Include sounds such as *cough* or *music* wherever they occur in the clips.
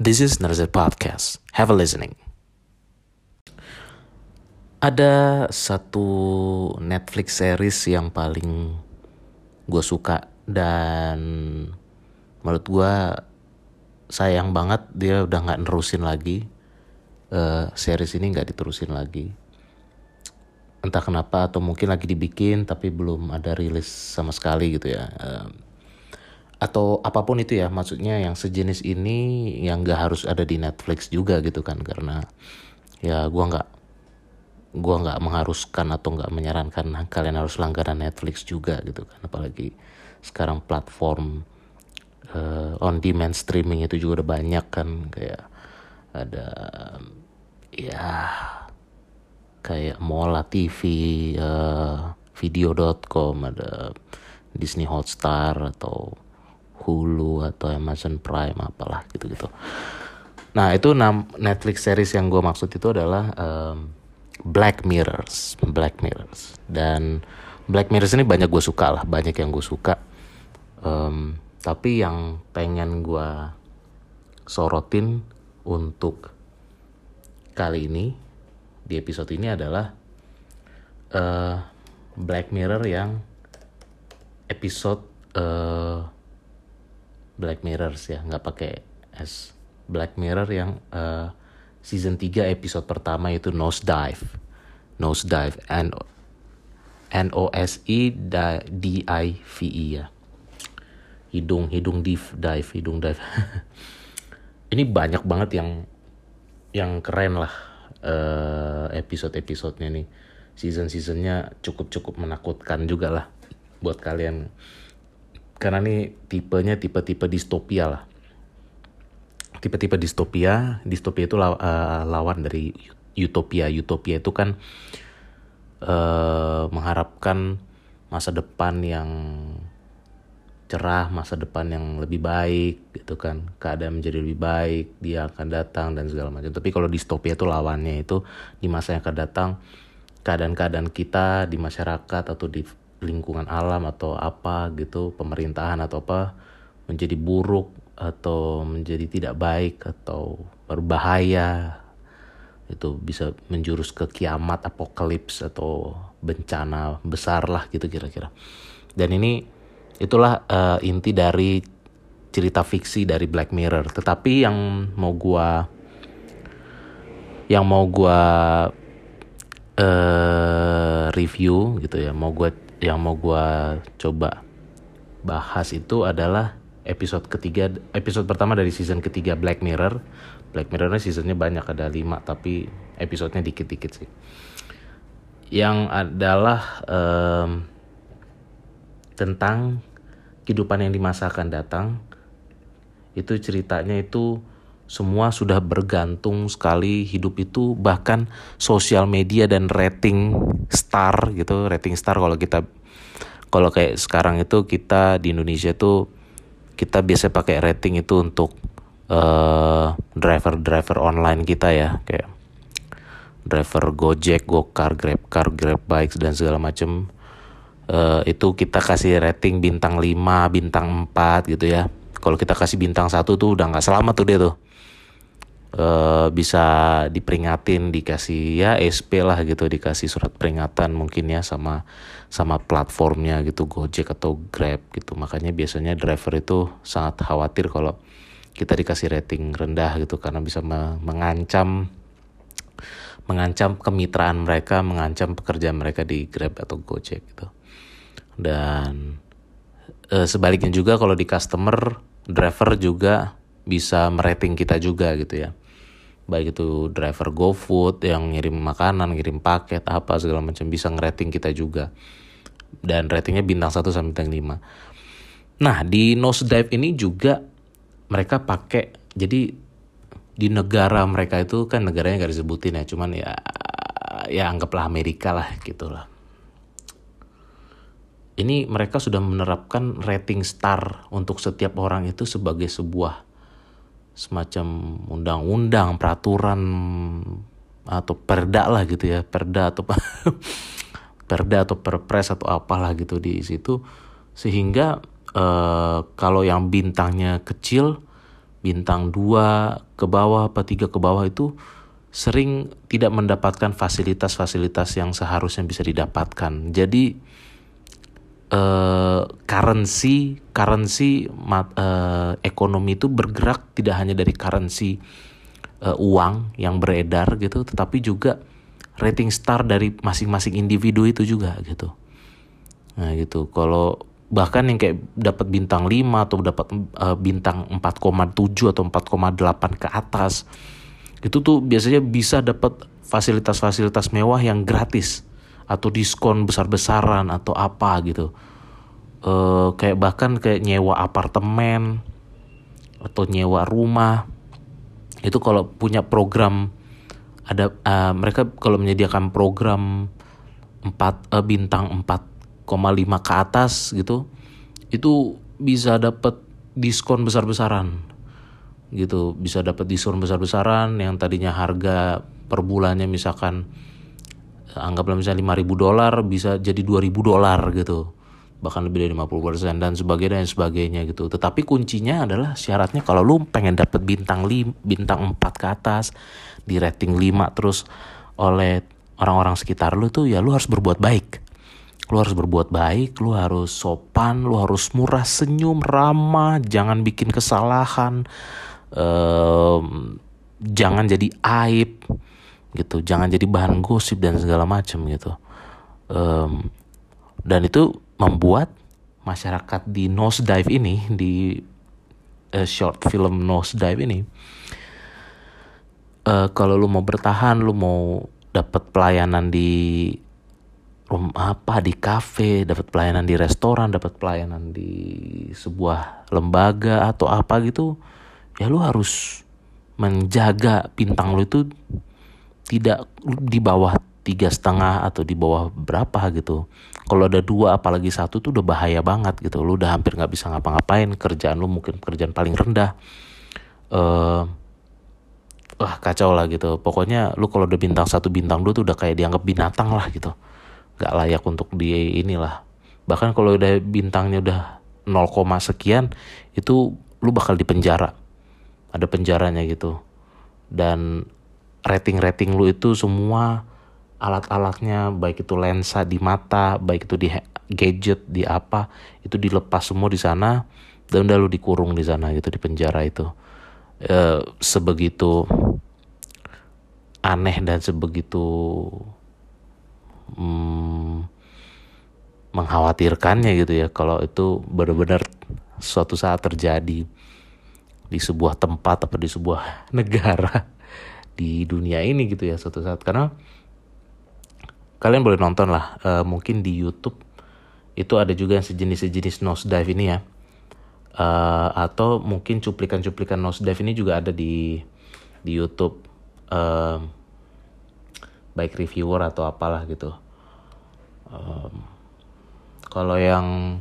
This is Narzet Podcast. Have a listening. Ada satu Netflix series yang paling gue suka dan menurut gue sayang banget dia udah nggak nerusin lagi uh, series ini nggak diterusin lagi entah kenapa atau mungkin lagi dibikin tapi belum ada rilis sama sekali gitu ya uh, atau apa pun itu ya maksudnya yang sejenis ini yang gak harus ada di Netflix juga gitu kan karena ya gua nggak gua nggak mengharuskan atau nggak menyarankan kalian harus langganan Netflix juga gitu kan. Apalagi sekarang platform uh, on demand streaming itu juga udah banyak kan kayak ada ya kayak Mola TV uh, video.com ada Disney Hotstar atau Hulu atau Amazon Prime apalah gitu-gitu. Nah itu Netflix series yang gue maksud itu adalah um, Black Mirrors, Black Mirrors dan Black Mirrors ini banyak gue suka lah, banyak yang gue suka. Um, tapi yang pengen gue sorotin untuk kali ini di episode ini adalah uh, Black Mirror yang episode uh, Black Mirrors ya nggak pakai S. Black Mirror yang uh, season 3 episode pertama itu Nose Dive Nose Dive N N O S I D I V E ya. Hidung hidung dive dive hidung dive. *laughs* Ini banyak banget yang yang keren lah uh, episode episodenya nih. Season seasonnya cukup cukup menakutkan juga lah buat kalian karena ini tipenya tipe-tipe distopia lah. Tipe-tipe distopia distopia itu law, uh, lawan dari utopia. Utopia itu kan uh, mengharapkan masa depan yang cerah masa depan yang lebih baik gitu kan. Keadaan menjadi lebih baik dia akan datang dan segala macam. Tapi kalau distopia itu lawannya itu di masa yang akan datang keadaan-keadaan kita di masyarakat atau di lingkungan alam atau apa gitu pemerintahan atau apa menjadi buruk atau menjadi tidak baik atau berbahaya itu bisa menjurus ke kiamat apokalips atau bencana besar lah gitu kira-kira. Dan ini itulah uh, inti dari cerita fiksi dari Black Mirror. Tetapi yang mau gua yang mau gua uh, review gitu ya mau gue yang mau gue coba bahas itu adalah episode ketiga episode pertama dari season ketiga Black Mirror. Black Mirror seasonnya banyak ada lima tapi episodenya dikit-dikit sih. Yang adalah um, tentang kehidupan yang di masa akan datang. Itu ceritanya itu semua sudah bergantung sekali hidup itu bahkan sosial media dan rating star gitu rating star kalau kita kalau kayak sekarang itu kita di Indonesia tuh kita biasa pakai rating itu untuk uh, driver-driver online kita ya kayak driver Gojek, Gokar, Grabcar, Grab Bikes dan segala macam uh, itu kita kasih rating bintang 5, bintang 4 gitu ya. Kalau kita kasih bintang satu tuh udah nggak selamat tuh dia tuh. Uh, bisa diperingatin dikasih ya SP lah gitu dikasih surat peringatan mungkin ya sama sama platformnya gitu Gojek atau Grab gitu. Makanya biasanya driver itu sangat khawatir kalau kita dikasih rating rendah gitu karena bisa me mengancam mengancam kemitraan mereka mengancam pekerjaan mereka di Grab atau Gojek gitu. Dan uh, sebaliknya juga kalau di customer driver juga bisa merating kita juga gitu ya baik itu driver GoFood yang ngirim makanan, ngirim paket apa segala macam bisa ngerating kita juga. Dan ratingnya bintang 1 sampai bintang 5. Nah, di nose dive ini juga mereka pakai jadi di negara mereka itu kan negaranya gak disebutin ya, cuman ya ya anggaplah Amerika lah gitu lah. Ini mereka sudah menerapkan rating star untuk setiap orang itu sebagai sebuah semacam undang-undang peraturan atau perda lah gitu ya perda atau *laughs* perda atau perpres atau apalah gitu di situ sehingga uh, kalau yang bintangnya kecil bintang 2 ke bawah apa 3 ke bawah itu sering tidak mendapatkan fasilitas-fasilitas yang seharusnya bisa didapatkan. Jadi uh, currency currency mat, uh, ekonomi itu bergerak tidak hanya dari currency uh, uang yang beredar gitu, tetapi juga rating star dari masing-masing individu itu juga gitu. Nah gitu. Kalau bahkan yang kayak dapat bintang 5 atau dapat uh, bintang 4,7 atau 4,8 ke atas itu tuh biasanya bisa dapat fasilitas-fasilitas mewah yang gratis atau diskon besar-besaran atau apa gitu. E, kayak bahkan kayak nyewa apartemen atau nyewa rumah. Itu kalau punya program ada uh, mereka kalau menyediakan program 4 uh, bintang 4,5 ke atas gitu itu bisa dapat diskon besar-besaran gitu. Bisa dapat diskon besar-besaran yang tadinya harga per bulannya misalkan anggaplah misalnya 5000 dolar bisa jadi 2000 dolar gitu bahkan lebih dari 50% dan sebagainya dan sebagainya gitu. Tetapi kuncinya adalah syaratnya kalau lu pengen dapat bintang 5, bintang 4 ke atas di rating 5 terus oleh orang-orang sekitar lu tuh ya lu harus berbuat baik. Lu harus berbuat baik, lu harus sopan, lu harus murah senyum, ramah, jangan bikin kesalahan, um, jangan jadi aib gitu. Jangan jadi bahan gosip dan segala macam gitu. Um, dan itu membuat masyarakat di nose dive ini di uh, short film nose dive ini uh, kalau lu mau bertahan lu mau dapat pelayanan di rumah apa di kafe dapat pelayanan di restoran dapat pelayanan di sebuah lembaga atau apa gitu ya lu harus menjaga bintang lu itu tidak di bawah tiga setengah atau di bawah berapa gitu. Kalau ada dua apalagi satu tuh udah bahaya banget gitu. Lu udah hampir nggak bisa ngapa-ngapain kerjaan lu mungkin kerjaan paling rendah. Uh, wah kacau lah gitu. Pokoknya lu kalau udah bintang satu bintang dua tuh udah kayak dianggap binatang lah gitu. Nggak layak untuk di inilah. Bahkan kalau udah bintangnya udah 0, sekian itu lu bakal dipenjara ada penjaranya gitu. Dan rating-rating lu itu semua alat-alatnya baik itu lensa di mata baik itu di gadget di apa itu dilepas semua di sana dan udah lu dikurung di sana gitu di penjara itu. E, sebegitu aneh dan sebegitu hmm, mengkhawatirkannya gitu ya kalau itu benar-benar suatu saat terjadi di sebuah tempat atau di sebuah *laughs* negara di dunia ini gitu ya suatu saat. Karena kalian boleh nonton lah uh, mungkin di YouTube itu ada juga yang sejenis sejenis nose dive ini ya. Uh, atau mungkin cuplikan-cuplikan nose dive ini juga ada di di YouTube uh, baik reviewer atau apalah gitu. Um, kalau yang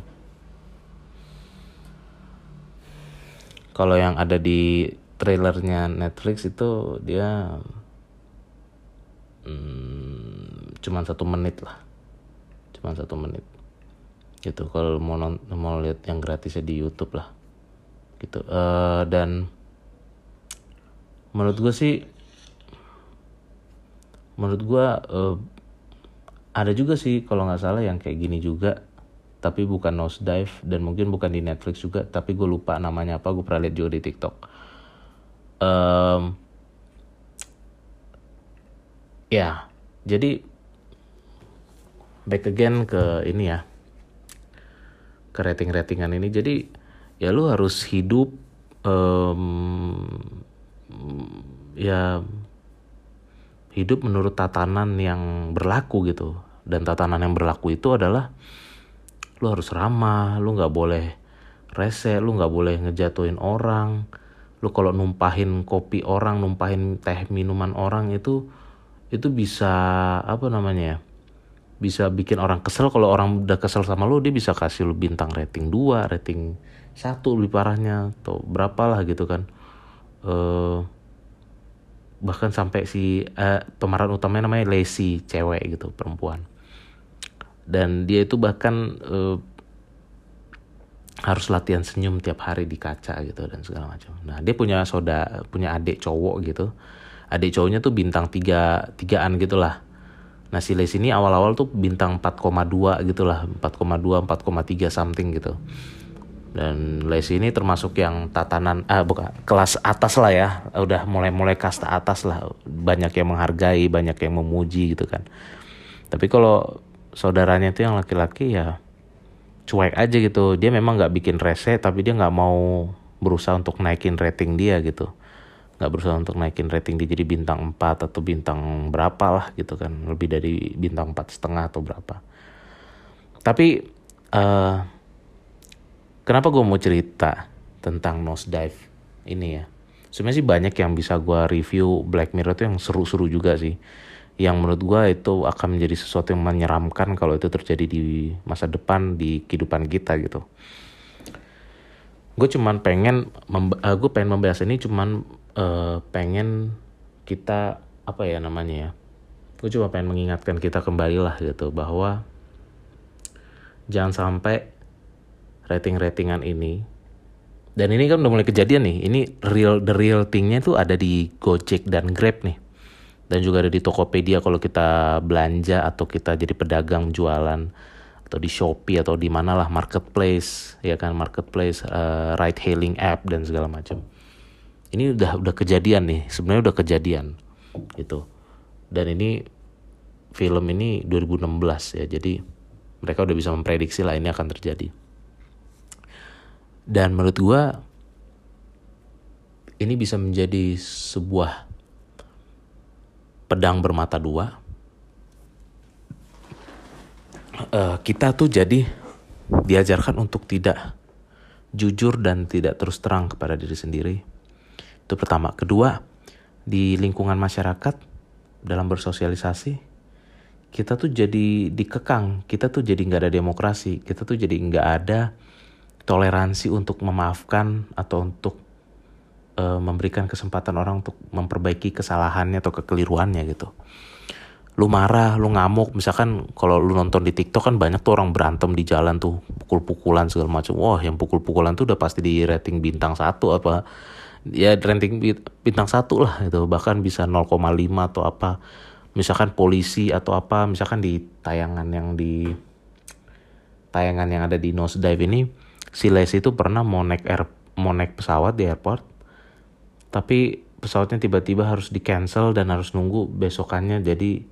kalau yang ada di trailernya Netflix itu dia hmm, cuman satu menit lah. Cuman satu menit. Gitu kalau mau non, mau lihat yang gratisnya di YouTube lah. Gitu uh, dan menurut gue sih menurut gue uh, ada juga sih kalau nggak salah yang kayak gini juga. Tapi bukan nose dive dan mungkin bukan di Netflix juga. Tapi gue lupa namanya apa gue pernah lihat juga di TikTok um, ya jadi back again ke ini ya ke rating-ratingan ini. Jadi ya lu harus hidup um, ya hidup menurut tatanan yang berlaku gitu. Dan tatanan yang berlaku itu adalah lu harus ramah lu nggak boleh rese lu nggak boleh ngejatuhin orang lu kalau numpahin kopi orang numpahin teh minuman orang itu itu bisa apa namanya ya bisa bikin orang kesel. Kalau orang udah kesel sama lu dia bisa kasih lu bintang rating 2 rating satu lebih parahnya atau berapa lah gitu kan. Uh, bahkan sampai si uh, pemeran utamanya namanya Lacey cewek gitu perempuan. Dan dia itu bahkan uh, harus latihan senyum tiap hari di kaca gitu dan segala macam. Nah dia punya saudara punya adik cowok gitu. Adik cowoknya tuh bintang tiga tigaan gitulah. Nah si Les ini awal-awal tuh bintang 4,2 gitulah, 4,2, 4,3 something gitu. Dan Les ini termasuk yang tatanan, ah bukan, kelas atas lah ya, udah mulai-mulai kasta atas lah, banyak yang menghargai, banyak yang memuji gitu kan. Tapi kalau saudaranya itu yang laki-laki ya cuek aja gitu, dia memang nggak bikin rese, tapi dia nggak mau berusaha untuk naikin rating dia gitu. Nggak berusaha untuk naikin rating dia jadi bintang 4 atau bintang berapa lah gitu kan. Lebih dari bintang empat setengah atau berapa. Tapi uh, kenapa gue mau cerita tentang nosedive ini ya? Sebenarnya sih banyak yang bisa gue review Black Mirror itu yang seru-seru juga sih yang menurut gue itu akan menjadi sesuatu yang menyeramkan kalau itu terjadi di masa depan di kehidupan kita gitu. Gue cuman pengen uh, gue pengen membahas ini cuman uh, pengen kita apa ya namanya ya gue cuma pengen mengingatkan kita kembali lah gitu bahwa jangan sampai rating-ratingan ini dan ini kan udah mulai kejadian nih ini real the real thingnya tuh ada di Gojek dan Grab nih dan juga ada di Tokopedia kalau kita belanja atau kita jadi pedagang jualan atau di Shopee atau di mana lah marketplace ya kan? Marketplace uh, ride hailing app dan segala macam. Ini udah udah kejadian nih sebenarnya udah kejadian gitu. Dan ini film ini 2016 ya jadi mereka udah bisa memprediksi lah ini akan terjadi. Dan menurut gua ini bisa menjadi sebuah pedang bermata dua. Uh, kita tuh jadi diajarkan untuk tidak jujur dan tidak terus terang kepada diri sendiri. Itu pertama. Kedua, di lingkungan masyarakat dalam bersosialisasi kita tuh jadi dikekang, kita tuh jadi nggak ada demokrasi, kita tuh jadi nggak ada toleransi untuk memaafkan atau untuk uh, memberikan kesempatan orang untuk memperbaiki kesalahannya atau kekeliruannya gitu. Lu marah, lu ngamuk, misalkan kalau lu nonton di TikTok kan banyak tuh orang berantem di jalan tuh, pukul-pukulan segala macam. Wah, yang pukul-pukulan tuh udah pasti di rating bintang satu apa ya rating bintang satu lah itu bahkan bisa 0,5 atau apa misalkan polisi atau apa misalkan di tayangan yang di tayangan yang ada di nose dive ini si Les itu pernah mau naik air mau naik pesawat di airport tapi pesawatnya tiba-tiba harus di cancel dan harus nunggu besokannya. Jadi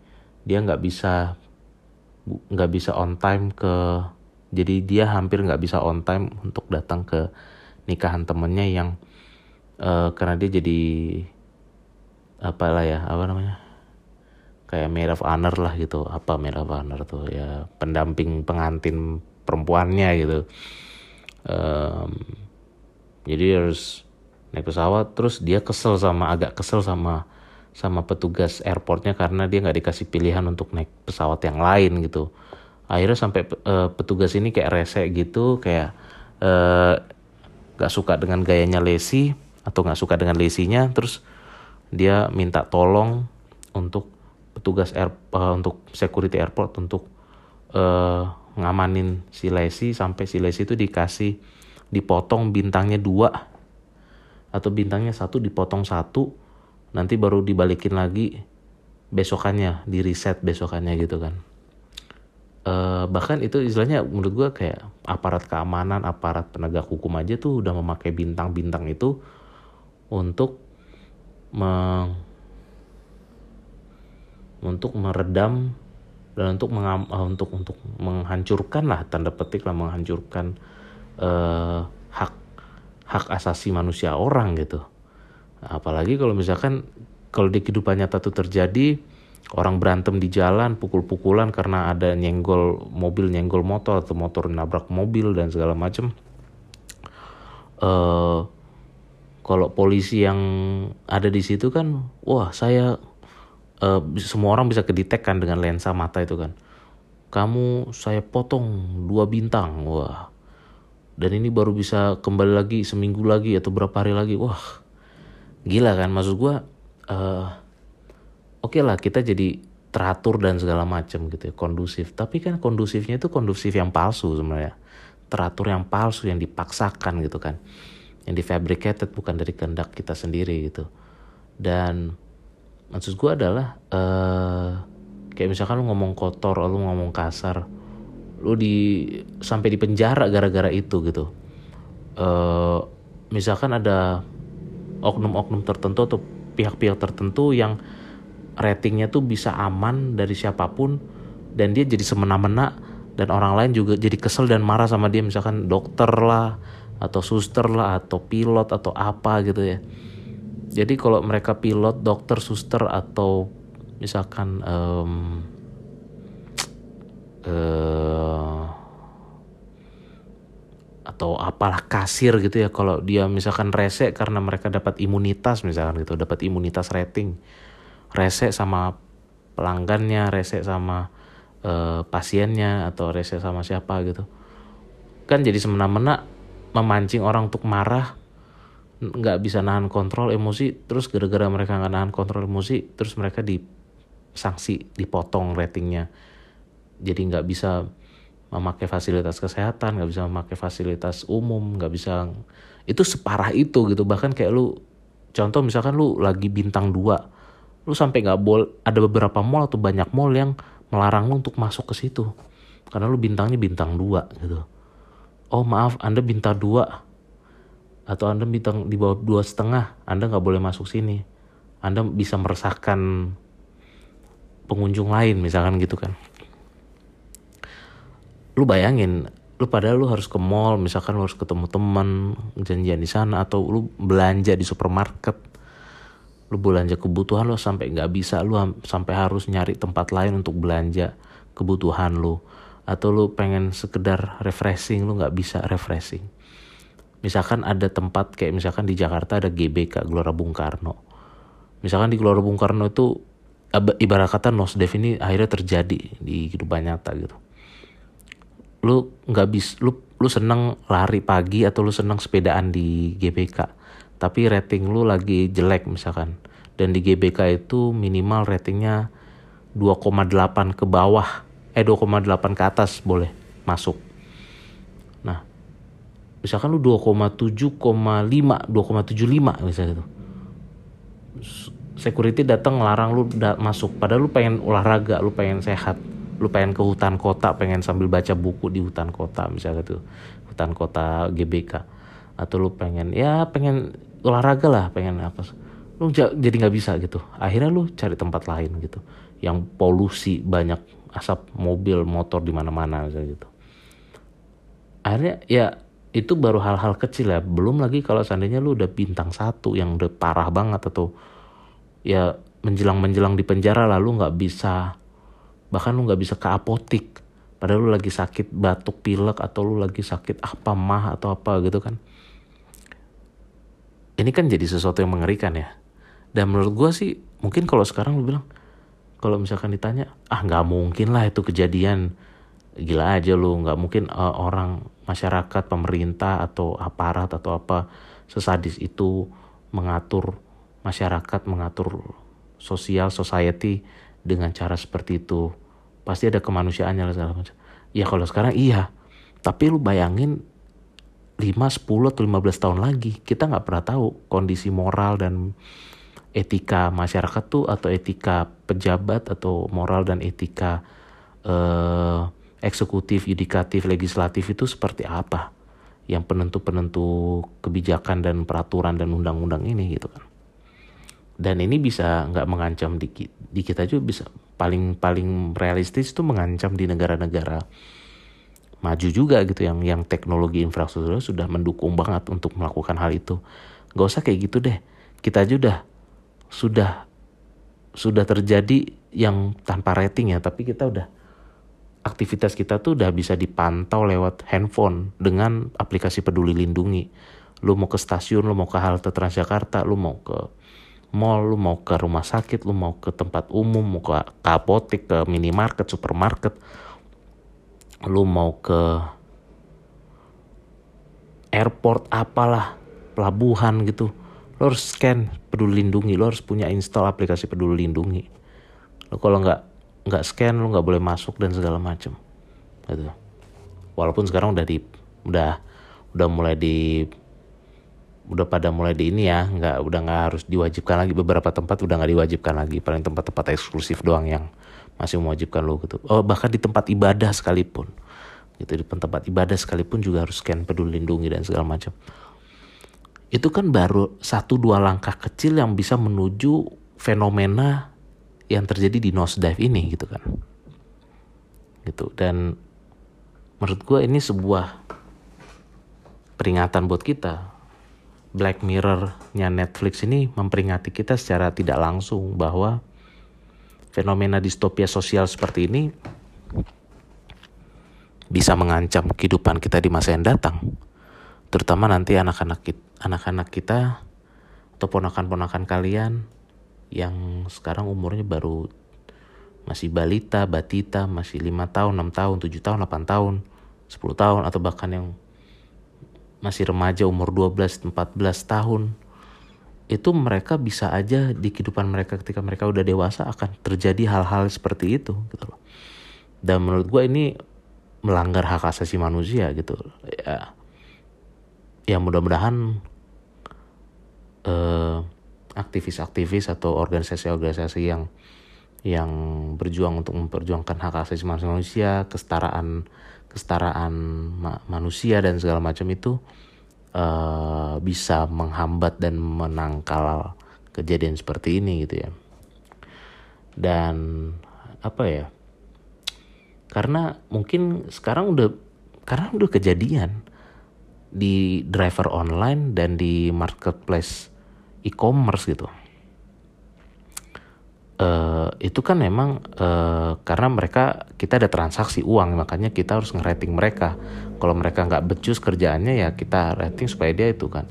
dia nggak bisa nggak bisa on time ke jadi dia hampir nggak bisa on time untuk datang ke nikahan temennya yang uh, karena dia jadi apalah ya apa namanya kayak maid of honor lah gitu. Apa maid of honor tuh? Ya pendamping pengantin perempuannya gitu. Um, jadi harus naik pesawat terus dia kesel sama agak kesel sama sama petugas airportnya karena dia nggak dikasih pilihan untuk naik pesawat yang lain gitu. Akhirnya sampai uh, petugas ini kayak rese gitu kayak uh, gak suka dengan gayanya Lesi atau nggak suka dengan lesinya terus dia minta tolong untuk petugas air uh, untuk security airport untuk uh, ngamanin si Lesi sampai si Lesi itu dikasih dipotong bintangnya dua atau bintangnya satu dipotong satu nanti baru dibalikin lagi besokannya di reset besokannya gitu kan. Uh, bahkan itu istilahnya menurut gue kayak aparat keamanan aparat penegak hukum aja tuh udah memakai bintang-bintang itu untuk meng, untuk meredam dan untuk mengam, uh, untuk untuk menghancurkan lah tanda petik lah menghancurkan uh, hak hak asasi manusia orang gitu. Apalagi kalau misalkan kalau di kehidupan nyata itu terjadi orang berantem di jalan pukul-pukulan karena ada nyenggol mobil nyenggol motor atau motor nabrak mobil dan segala macam uh, kalau polisi yang ada di situ kan wah saya uh, semua orang bisa kedetek kan dengan lensa mata itu kan. Kamu saya potong dua bintang wah dan ini baru bisa kembali lagi seminggu lagi atau berapa hari lagi. Wah gila kan? Maksud gue uh, oke okay lah kita jadi teratur dan segala macam gitu ya kondusif. Tapi kan kondusifnya itu kondusif yang palsu sebenarnya. Teratur yang palsu yang dipaksakan gitu kan. Yang difabricated bukan dari kehendak kita sendiri gitu. Dan maksud gue adalah uh, kayak misalkan lu ngomong kotor lu ngomong kasar lu di sampai di penjara gara-gara itu gitu. Uh, misalkan ada oknum-oknum tertentu atau pihak-pihak tertentu yang ratingnya tuh bisa aman dari siapa pun dan dia jadi semena-mena dan orang lain juga jadi kesel dan marah sama dia misalkan dokter lah atau suster lah atau pilot atau apa gitu ya. Jadi kalau mereka pilot dokter suster atau misalkan um, uh, atau apalah kasir gitu ya kalau dia misalkan rese karena mereka dapat imunitas misalkan gitu dapat imunitas rating. Rese sama pelanggannya rese sama uh, pasiennya atau rese sama siapa gitu. Kan jadi semena-mena memancing orang untuk marah nggak bisa nahan kontrol emosi terus gara-gara mereka nggak nahan kontrol emosi terus mereka disanksi dipotong ratingnya jadi nggak bisa memakai fasilitas kesehatan nggak bisa memakai fasilitas umum nggak bisa itu separah itu gitu. Bahkan kayak lu contoh misalkan lu lagi bintang dua lu sampai nggak bol ada beberapa mall atau banyak mall yang melarang lu untuk masuk ke situ. Karena lu bintangnya bintang dua gitu. Oh maaf anda bintang dua atau anda bintang di bawah dua setengah anda nggak boleh masuk sini. Anda bisa meresahkan pengunjung lain misalkan gitu kan lu bayangin lu padahal lu harus ke mall misalkan lu harus ketemu teman janjian di sana atau lu belanja di supermarket. Lu belanja kebutuhan lu sampai nggak bisa lu sampai harus nyari tempat lain untuk belanja kebutuhan lu. Atau lu pengen sekedar refreshing lu nggak bisa refreshing. Misalkan ada tempat kayak misalkan di Jakarta ada GBK Gelora Bung Karno. Misalkan di Gelora Bung Karno itu ibarat kata nosdev ini akhirnya terjadi di kehidupan nyata gitu lu nggak bisa lu lu seneng lari pagi atau lu seneng sepedaan di GBK tapi rating lu lagi jelek misalkan. Dan di GBK itu minimal ratingnya 2,8 ke bawah. Eh 2,8 ke atas boleh masuk. Nah, misalkan lu 2,7,5, 2,75 misalnya itu. Security datang ngelarang lu da masuk. Padahal lu pengen olahraga, lu pengen sehat, lu pengen ke hutan kota, pengen sambil baca buku di hutan kota misalnya tuh. Hutan kota GBK. Atau lu pengen ya pengen olahraga lah, pengen apa lu jadi nggak bisa gitu akhirnya lu cari tempat lain gitu yang polusi banyak asap mobil motor di mana-mana gitu akhirnya ya itu baru hal-hal kecil ya belum lagi kalau seandainya lu udah bintang satu yang udah parah banget atau ya menjelang menjelang di penjara lalu nggak bisa bahkan lu nggak bisa ke apotik. Padahal lu lagi sakit batuk pilek atau lu lagi sakit apa mah atau apa gitu kan. Ini kan jadi sesuatu yang mengerikan ya. Dan menurut gue sih mungkin kalau sekarang lu bilang kalau misalkan ditanya ah nggak mungkin lah itu kejadian. Gila aja lu nggak mungkin uh, orang masyarakat pemerintah atau aparat atau apa sesadis itu mengatur masyarakat mengatur sosial society dengan cara seperti itu pasti ada kemanusiaannya lah segala macam. Ya kalau sekarang iya. Tapi lu bayangin 5, 10 atau 15 tahun lagi kita nggak pernah tahu kondisi moral dan etika masyarakat tuh atau etika pejabat atau moral dan etika eh, eksekutif, yudikatif, legislatif itu seperti apa? Yang penentu-penentu kebijakan dan peraturan dan undang-undang ini gitu kan. Dan ini bisa nggak mengancam di, di kita juga bisa paling paling realistis itu mengancam di negara-negara maju juga gitu yang yang teknologi infrastruktur sudah mendukung banget untuk melakukan hal itu. Gak usah kayak gitu deh. Kita aja udah sudah sudah terjadi yang tanpa rating ya tapi kita udah aktivitas kita tuh udah bisa dipantau lewat handphone dengan aplikasi peduli lindungi lu mau ke stasiun lu mau ke halte Transjakarta lu mau ke mall lu mau ke rumah sakit lu mau ke tempat umum mau ke, ke ke minimarket supermarket lu mau ke airport apalah pelabuhan gitu. Lo harus scan peduli lindungi lo harus punya install aplikasi peduli lindungi. Lo kalau nggak nggak scan lo nggak boleh masuk dan segala macam gitu. Walaupun sekarang udah di udah udah mulai di udah pada mulai di ini ya nggak udah nggak harus diwajibkan lagi. Beberapa tempat udah nggak diwajibkan lagi paling tempat-tempat eksklusif doang yang masih mewajibkan lo gitu. Oh bahkan di tempat ibadah sekalipun. Gitu di tempat ibadah sekalipun juga harus scan peduli lindungi dan segala macam. Itu kan baru satu dua langkah kecil yang bisa menuju fenomena yang terjadi di nosedive ini gitu kan. Gitu dan menurut gue ini sebuah peringatan buat kita Black Mirror-nya Netflix ini memperingati kita secara tidak langsung bahwa fenomena distopia sosial seperti ini bisa mengancam kehidupan kita di masa yang datang. Terutama nanti anak-anak kita, anak-anak kita atau ponakan-ponakan kalian yang sekarang umurnya baru masih balita, batita, masih 5 tahun, 6 tahun, 7 tahun, 8 tahun, 10 tahun atau bahkan yang masih remaja umur 12 14 tahun itu mereka bisa aja di kehidupan mereka ketika mereka udah dewasa akan terjadi hal-hal seperti itu gitu loh. Dan menurut gue ini melanggar hak asasi manusia gitu. Ya, ya mudah-mudahan eh, aktivis-aktivis atau organisasi-organisasi yang yang berjuang untuk memperjuangkan hak asasi manusia, kesetaraan kesetaraan ma manusia dan segala macam itu uh, bisa menghambat dan menangkal kejadian seperti ini gitu ya. Dan apa ya? Karena mungkin sekarang udah karena udah kejadian di driver online dan di marketplace e-commerce gitu uh, itu kan memang uh, karena mereka kita ada transaksi uang makanya kita harus ngerating mereka. Kalau mereka nggak becus kerjaannya ya kita rating supaya dia itu kan.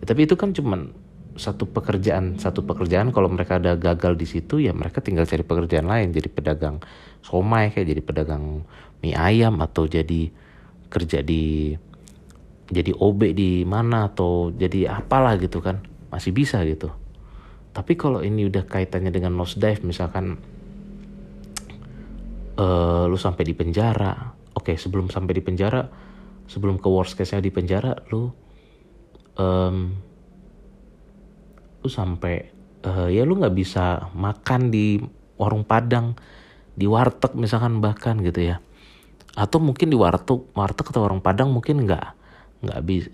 Ya, tapi itu kan cuman satu pekerjaan satu pekerjaan. Kalau mereka ada gagal di situ ya mereka tinggal cari pekerjaan lain. Jadi pedagang somai kayak jadi pedagang mie ayam atau jadi kerja di jadi OB di mana atau jadi apalah gitu kan. Masih bisa gitu tapi kalau ini udah kaitannya dengan nosedive misalkan uh, lu sampai di penjara, oke okay, sebelum sampai di penjara, sebelum ke worst case-nya di penjara, lu um, lu sampai uh, ya lu nggak bisa makan di warung padang, di warteg misalkan bahkan gitu ya, atau mungkin di warteg, warteg atau warung padang mungkin nggak nggak bisa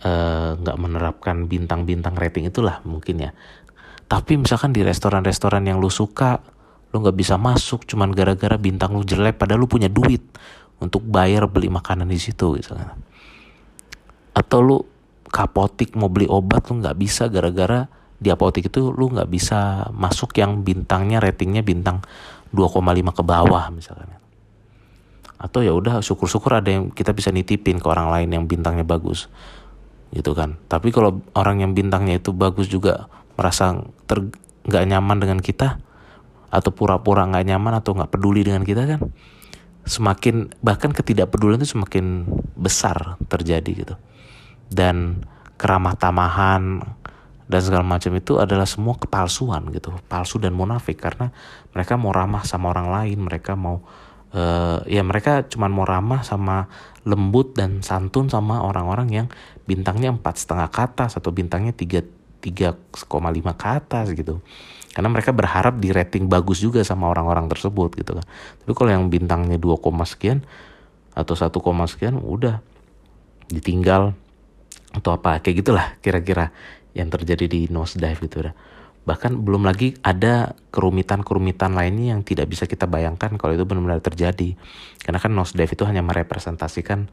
nggak uh, menerapkan bintang-bintang rating itulah mungkin ya tapi misalkan di restoran-restoran yang lu suka, lu nggak bisa masuk cuman gara-gara bintang lu jelek padahal lu punya duit untuk bayar beli makanan di situ misalnya. Atau lu kapotik mau beli obat lu nggak bisa gara-gara di apotek itu lu nggak bisa masuk yang bintangnya ratingnya bintang 2,5 ke bawah misalkan atau ya udah syukur-syukur ada yang kita bisa nitipin ke orang lain yang bintangnya bagus gitu kan tapi kalau orang yang bintangnya itu bagus juga merasa ter nggak nyaman dengan kita atau pura-pura nggak nyaman atau nggak peduli dengan kita kan semakin bahkan ketidakpedulian itu semakin besar terjadi gitu. Dan keramah tamahan dan segala macam itu adalah semua kepalsuan gitu palsu dan munafik karena mereka mau ramah sama orang lain mereka mau uh, ya mereka cuma mau ramah sama lembut dan santun sama orang-orang yang bintangnya empat setengah ke atas atau bintangnya tiga 3,5 ke atas gitu. Karena mereka berharap di rating bagus juga sama orang-orang tersebut gitu kan. Tapi kalau yang bintangnya 2, sekian atau 1, sekian udah ditinggal atau apa. Kayak gitulah kira-kira yang terjadi di nosedive gitu udah bahkan belum lagi ada kerumitan-kerumitan lainnya yang tidak bisa kita bayangkan kalau itu benar-benar terjadi. Karena kan nosedive itu hanya merepresentasikan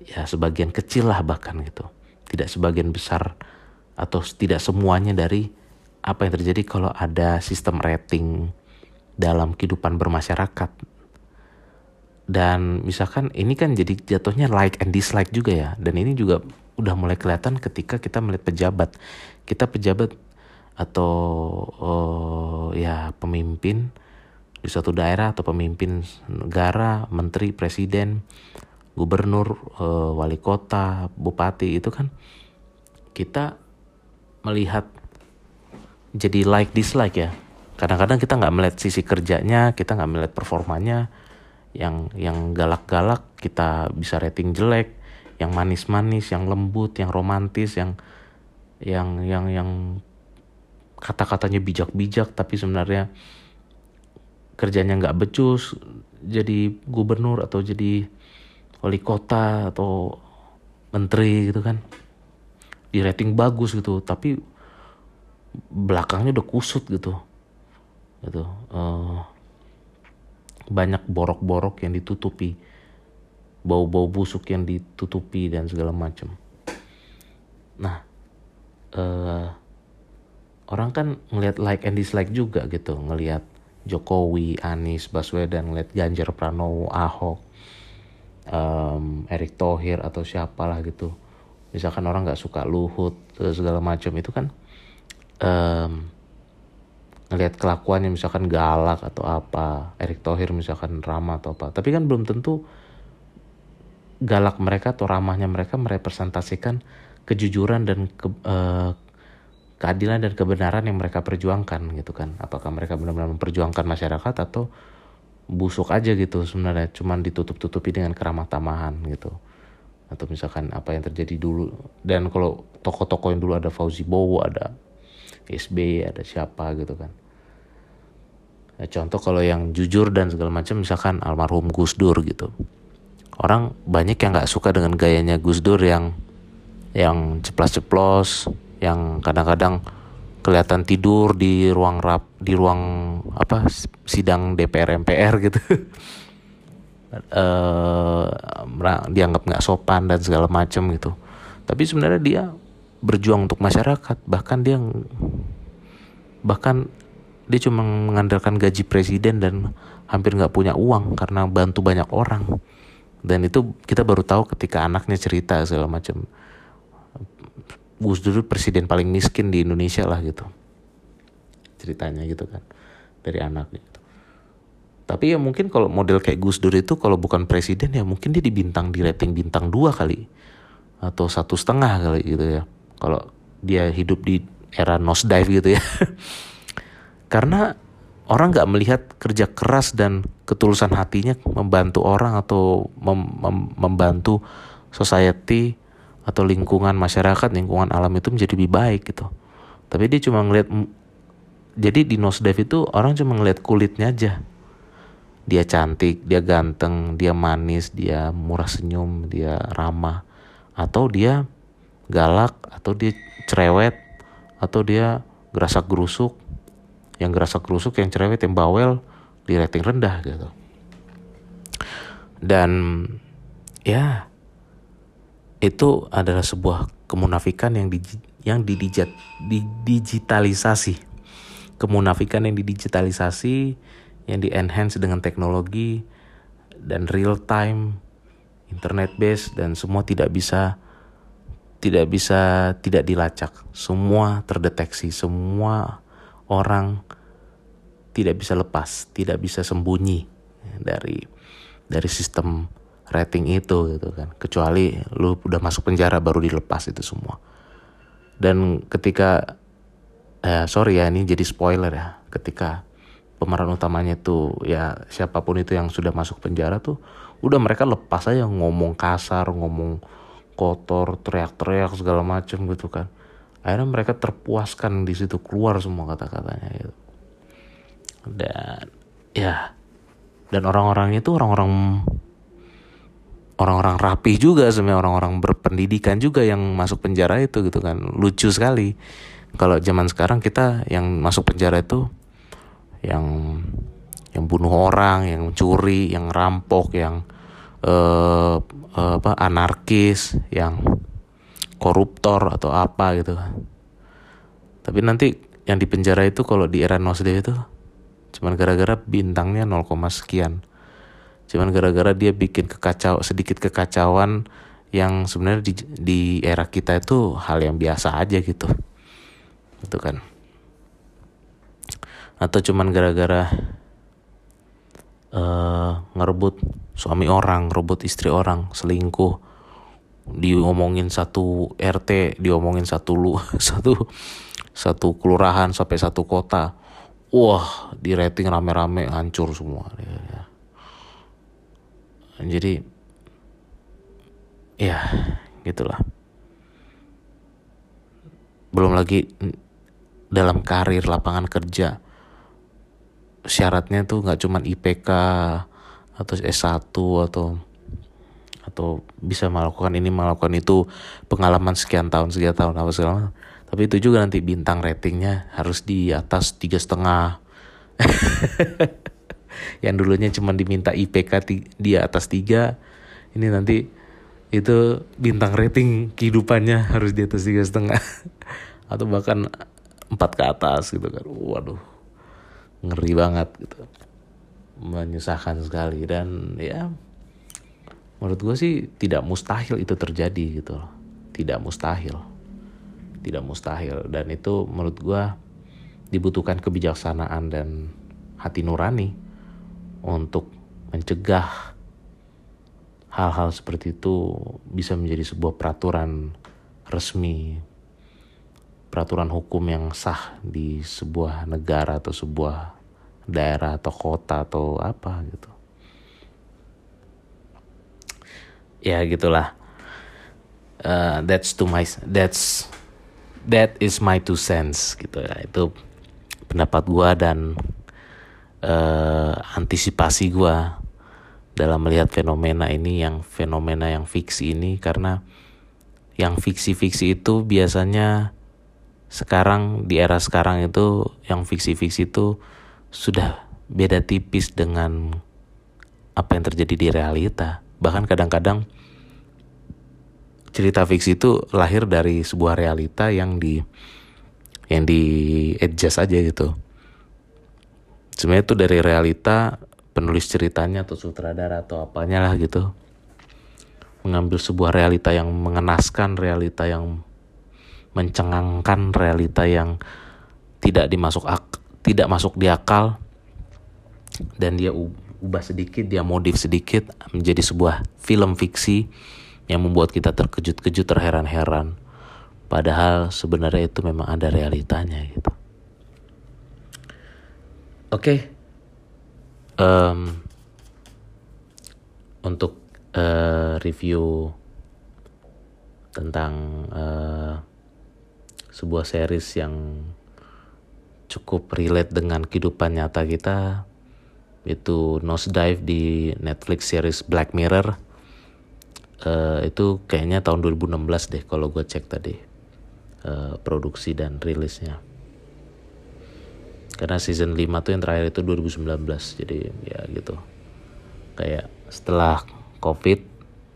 ya sebagian kecil lah bahkan gitu. Tidak sebagian besar atau tidak semuanya dari apa yang terjadi kalau ada sistem rating dalam kehidupan bermasyarakat. Dan misalkan ini kan jadi jatuhnya like and dislike juga ya. Dan ini juga udah mulai kelihatan ketika kita melihat pejabat. Kita pejabat atau oh, ya pemimpin di suatu daerah atau pemimpin negara, menteri, presiden, gubernur, uh, wali kota, bupati itu kan kita melihat jadi like dislike ya. Kadang-kadang kita nggak melihat sisi kerjanya kita nggak melihat performanya. Yang yang galak-galak kita bisa rating jelek yang manis-manis yang lembut yang romantis yang yang yang yang kata-katanya bijak-bijak tapi sebenarnya kerjanya nggak becus jadi gubernur atau jadi wali kota atau menteri gitu kan di rating bagus gitu tapi belakangnya udah kusut gitu gitu uh, banyak borok-borok yang ditutupi bau-bau busuk yang ditutupi dan segala macam nah uh, orang kan ngelihat like and dislike juga gitu ngelihat Jokowi, Anies, Baswedan, ngeliat Ganjar Pranowo, Ahok, um, Erick Thohir atau siapalah gitu. Misalkan orang nggak suka Luhut segala macam itu kan um, ngelihat kelakuannya misalkan galak atau apa, Erick Thohir misalkan ramah atau apa. Tapi kan belum tentu galak mereka atau ramahnya mereka merepresentasikan kejujuran dan ke, uh, keadilan dan kebenaran yang mereka perjuangkan gitu kan apakah mereka benar-benar memperjuangkan masyarakat atau busuk aja gitu sebenarnya cuman ditutup-tutupi dengan keramah tamahan gitu atau misalkan apa yang terjadi dulu. Dan kalau toko-toko yang dulu ada Fauzi Bowo ada SB ada siapa gitu kan. Nah, contoh kalau yang jujur dan segala macam misalkan almarhum Gus Dur gitu. Orang banyak yang nggak suka dengan gayanya Gus Dur yang yang ceplas-ceplos yang kadang-kadang kelihatan tidur di ruang rap di ruang apa sidang DPR MPR gitu *laughs* uh, dianggap nggak sopan dan segala macam gitu. Tapi sebenarnya dia berjuang untuk masyarakat. Bahkan dia bahkan dia cuma mengandalkan gaji presiden dan hampir nggak punya uang karena bantu banyak orang. Dan itu kita baru tahu ketika anaknya cerita segala macam Gus Dur presiden paling miskin di Indonesia lah gitu. Ceritanya gitu kan dari anaknya gitu. Tapi ya mungkin kalau model kayak Gus Dur itu kalau bukan presiden ya mungkin dia dibintang di rating bintang dua kali atau satu setengah kali gitu ya kalau dia hidup di era nosedive gitu ya *laughs* karena orang nggak melihat kerja keras dan ketulusan hatinya membantu orang atau mem mem membantu society atau lingkungan masyarakat, lingkungan alam itu menjadi lebih baik gitu. Tapi dia cuma ngeliat jadi di nosedive itu orang cuma ngeliat kulitnya aja. Dia cantik, dia ganteng, dia manis, dia murah senyum, dia ramah. Atau dia galak atau dia cerewet atau dia gerasak gerusuk. Yang gerasak gerusuk yang cerewet yang bawel di rating rendah gitu. Dan ya itu adalah sebuah kemunafikan yang di, yang didigitalisasi. Kemunafikan yang didigitalisasi, yang di enhance dengan teknologi dan real time, internet based dan semua tidak bisa tidak bisa tidak dilacak. Semua terdeteksi, semua orang tidak bisa lepas, tidak bisa sembunyi dari dari sistem rating itu gitu kan. Kecuali lu udah masuk penjara baru dilepas itu semua. Dan ketika eh, sorry ya ini jadi spoiler ya. Ketika pemeran utamanya tuh ya siapa pun itu yang sudah masuk penjara tuh udah mereka lepas aja ngomong kasar ngomong kotor teriak-teriak segala macam gitu kan. Akhirnya mereka terpuaskan di situ keluar semua kata-katanya gitu. Dan ya dan orang-orang itu orang-orang orang-orang rapi juga sebenarnya orang-orang berpendidikan juga yang masuk penjara itu gitu kan. Lucu sekali. Kalau zaman sekarang kita yang masuk penjara itu yang yang bunuh orang yang curi yang rampok yang uh, uh, apa anarkis yang koruptor atau apa gitu. Tapi nanti yang di penjara itu kalau di era Nosde itu cuman gara-gara bintangnya 0, sekian. Cuman gara-gara dia bikin kekacau sedikit kekacauan yang sebenarnya di, di era kita itu hal yang biasa aja gitu. Gitu kan atau cuman gara-gara uh, ngerebut suami orang ngerebut istri orang selingkuh. Diomongin satu RT diomongin satu lu *laughs* satu satu kelurahan sampai satu kota. Wah di rating rame-rame hancur semua. Jadi ya gitulah. Belum lagi dalam karir lapangan kerja syaratnya tuh nggak cuman IPK atau S1 atau atau bisa melakukan ini melakukan itu pengalaman sekian tahun sekian tahun apa segala tapi itu juga nanti bintang ratingnya harus di atas tiga setengah. *laughs* Yang dulunya cuma diminta IPK di atas tiga ini nanti itu bintang rating kehidupannya harus di atas tiga setengah. *laughs* Atau bahkan empat ke atas gitu kan. Waduh ngeri banget gitu. Menyusahkan sekali dan ya menurut gue sih tidak mustahil itu terjadi gitu tidak mustahil. Tidak mustahil. Dan itu menurut gue dibutuhkan kebijaksanaan dan hati nurani untuk mencegah hal-hal seperti itu bisa menjadi sebuah peraturan resmi, peraturan hukum yang sah di sebuah negara atau sebuah daerah atau kota atau apa gitu. Ya gitulah. Uh, that's to my that's that is my two cents gitu ya itu pendapat gua dan uh, antisipasi gua dalam melihat fenomena ini yang fenomena yang fiksi ini karena yang fiksi-fiksi itu biasanya sekarang di era sekarang itu yang fiksi-fiksi itu sudah beda tipis dengan apa yang terjadi di realita. Bahkan kadang-kadang cerita fiksi itu lahir dari sebuah realita yang di yang di adjust aja gitu. Sebenarnya itu dari realita penulis ceritanya atau sutradara atau apanya lah gitu mengambil sebuah realita yang mengenaskan realita yang mencengangkan realita yang tidak dimasuk ak tidak masuk di akal. Dan dia ubah sedikit dia modif sedikit menjadi sebuah film fiksi yang membuat kita terkejut-kejut terheran-heran. Padahal sebenarnya itu memang ada realitanya gitu. Oke. Okay um, untuk uh, review tentang uh, sebuah series yang cukup relate dengan kehidupan nyata kita itu Nosedive di Netflix series Black Mirror. Uh, itu kayaknya tahun 2016 deh kalau gue cek tadi uh, produksi dan rilisnya. Karena season 5 tuh yang terakhir itu 2019 jadi ya gitu. Kayak setelah covid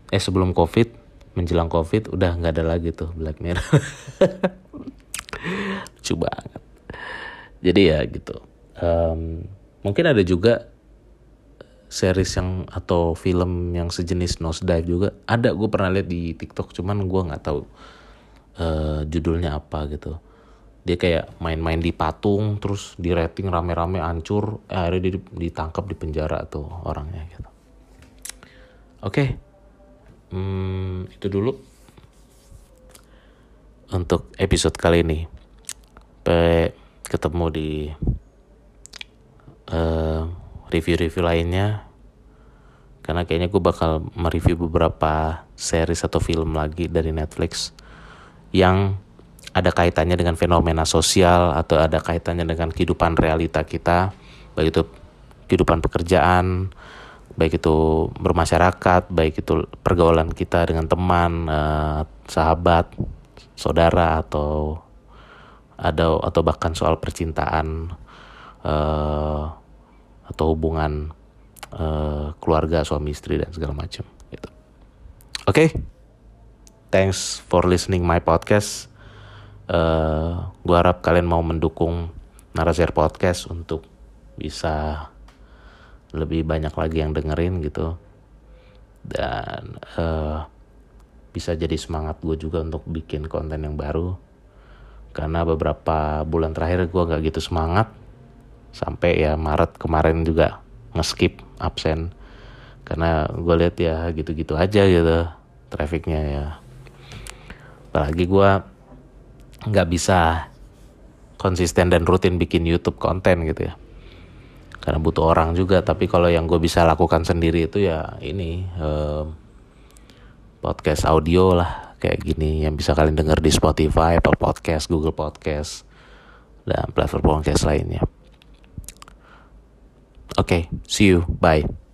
eh sebelum covid menjelang covid udah nggak ada lagi tuh Black Mirror *laughs* lucu banget. Jadi ya gitu. Um, mungkin ada juga series yang atau film yang sejenis Nosedive juga. Ada gue pernah lihat di TikTok cuman gue nggak tahu uh, judulnya apa gitu. Dia kayak main-main di patung terus di rating rame-rame hancur eh, akhirnya ditangkap di penjara tuh orangnya gitu. Oke. Okay. hmm, itu dulu untuk episode kali ini Sampai ketemu di uh, review-review lainnya. Karena kayaknya gue bakal mereview beberapa series atau film lagi dari Netflix yang ada kaitannya dengan fenomena sosial atau ada kaitannya dengan kehidupan realita kita, baik itu kehidupan pekerjaan, baik itu bermasyarakat, baik itu pergaulan kita dengan teman, eh, sahabat, saudara atau ada atau bahkan soal percintaan eh, atau hubungan eh, keluarga suami istri dan segala macam gitu. Oke. Okay? Thanks for listening my podcast uh, gue harap kalian mau mendukung Narasir Podcast untuk bisa lebih banyak lagi yang dengerin gitu dan uh, bisa jadi semangat gue juga untuk bikin konten yang baru karena beberapa bulan terakhir gue gak gitu semangat. Sampai ya Maret kemarin juga ngeskip absen. Karena gue lihat ya gitu-gitu aja gitu trafficnya ya. Apalagi gue nggak bisa konsisten dan rutin bikin YouTube konten gitu ya. Karena butuh orang juga tapi kalau yang gue bisa lakukan sendiri itu ya ini eh, podcast audio lah kayak gini yang bisa kalian denger di Spotify, Apple Podcast, Google Podcast dan platform podcast lainnya. Oke, okay, see you. Bye.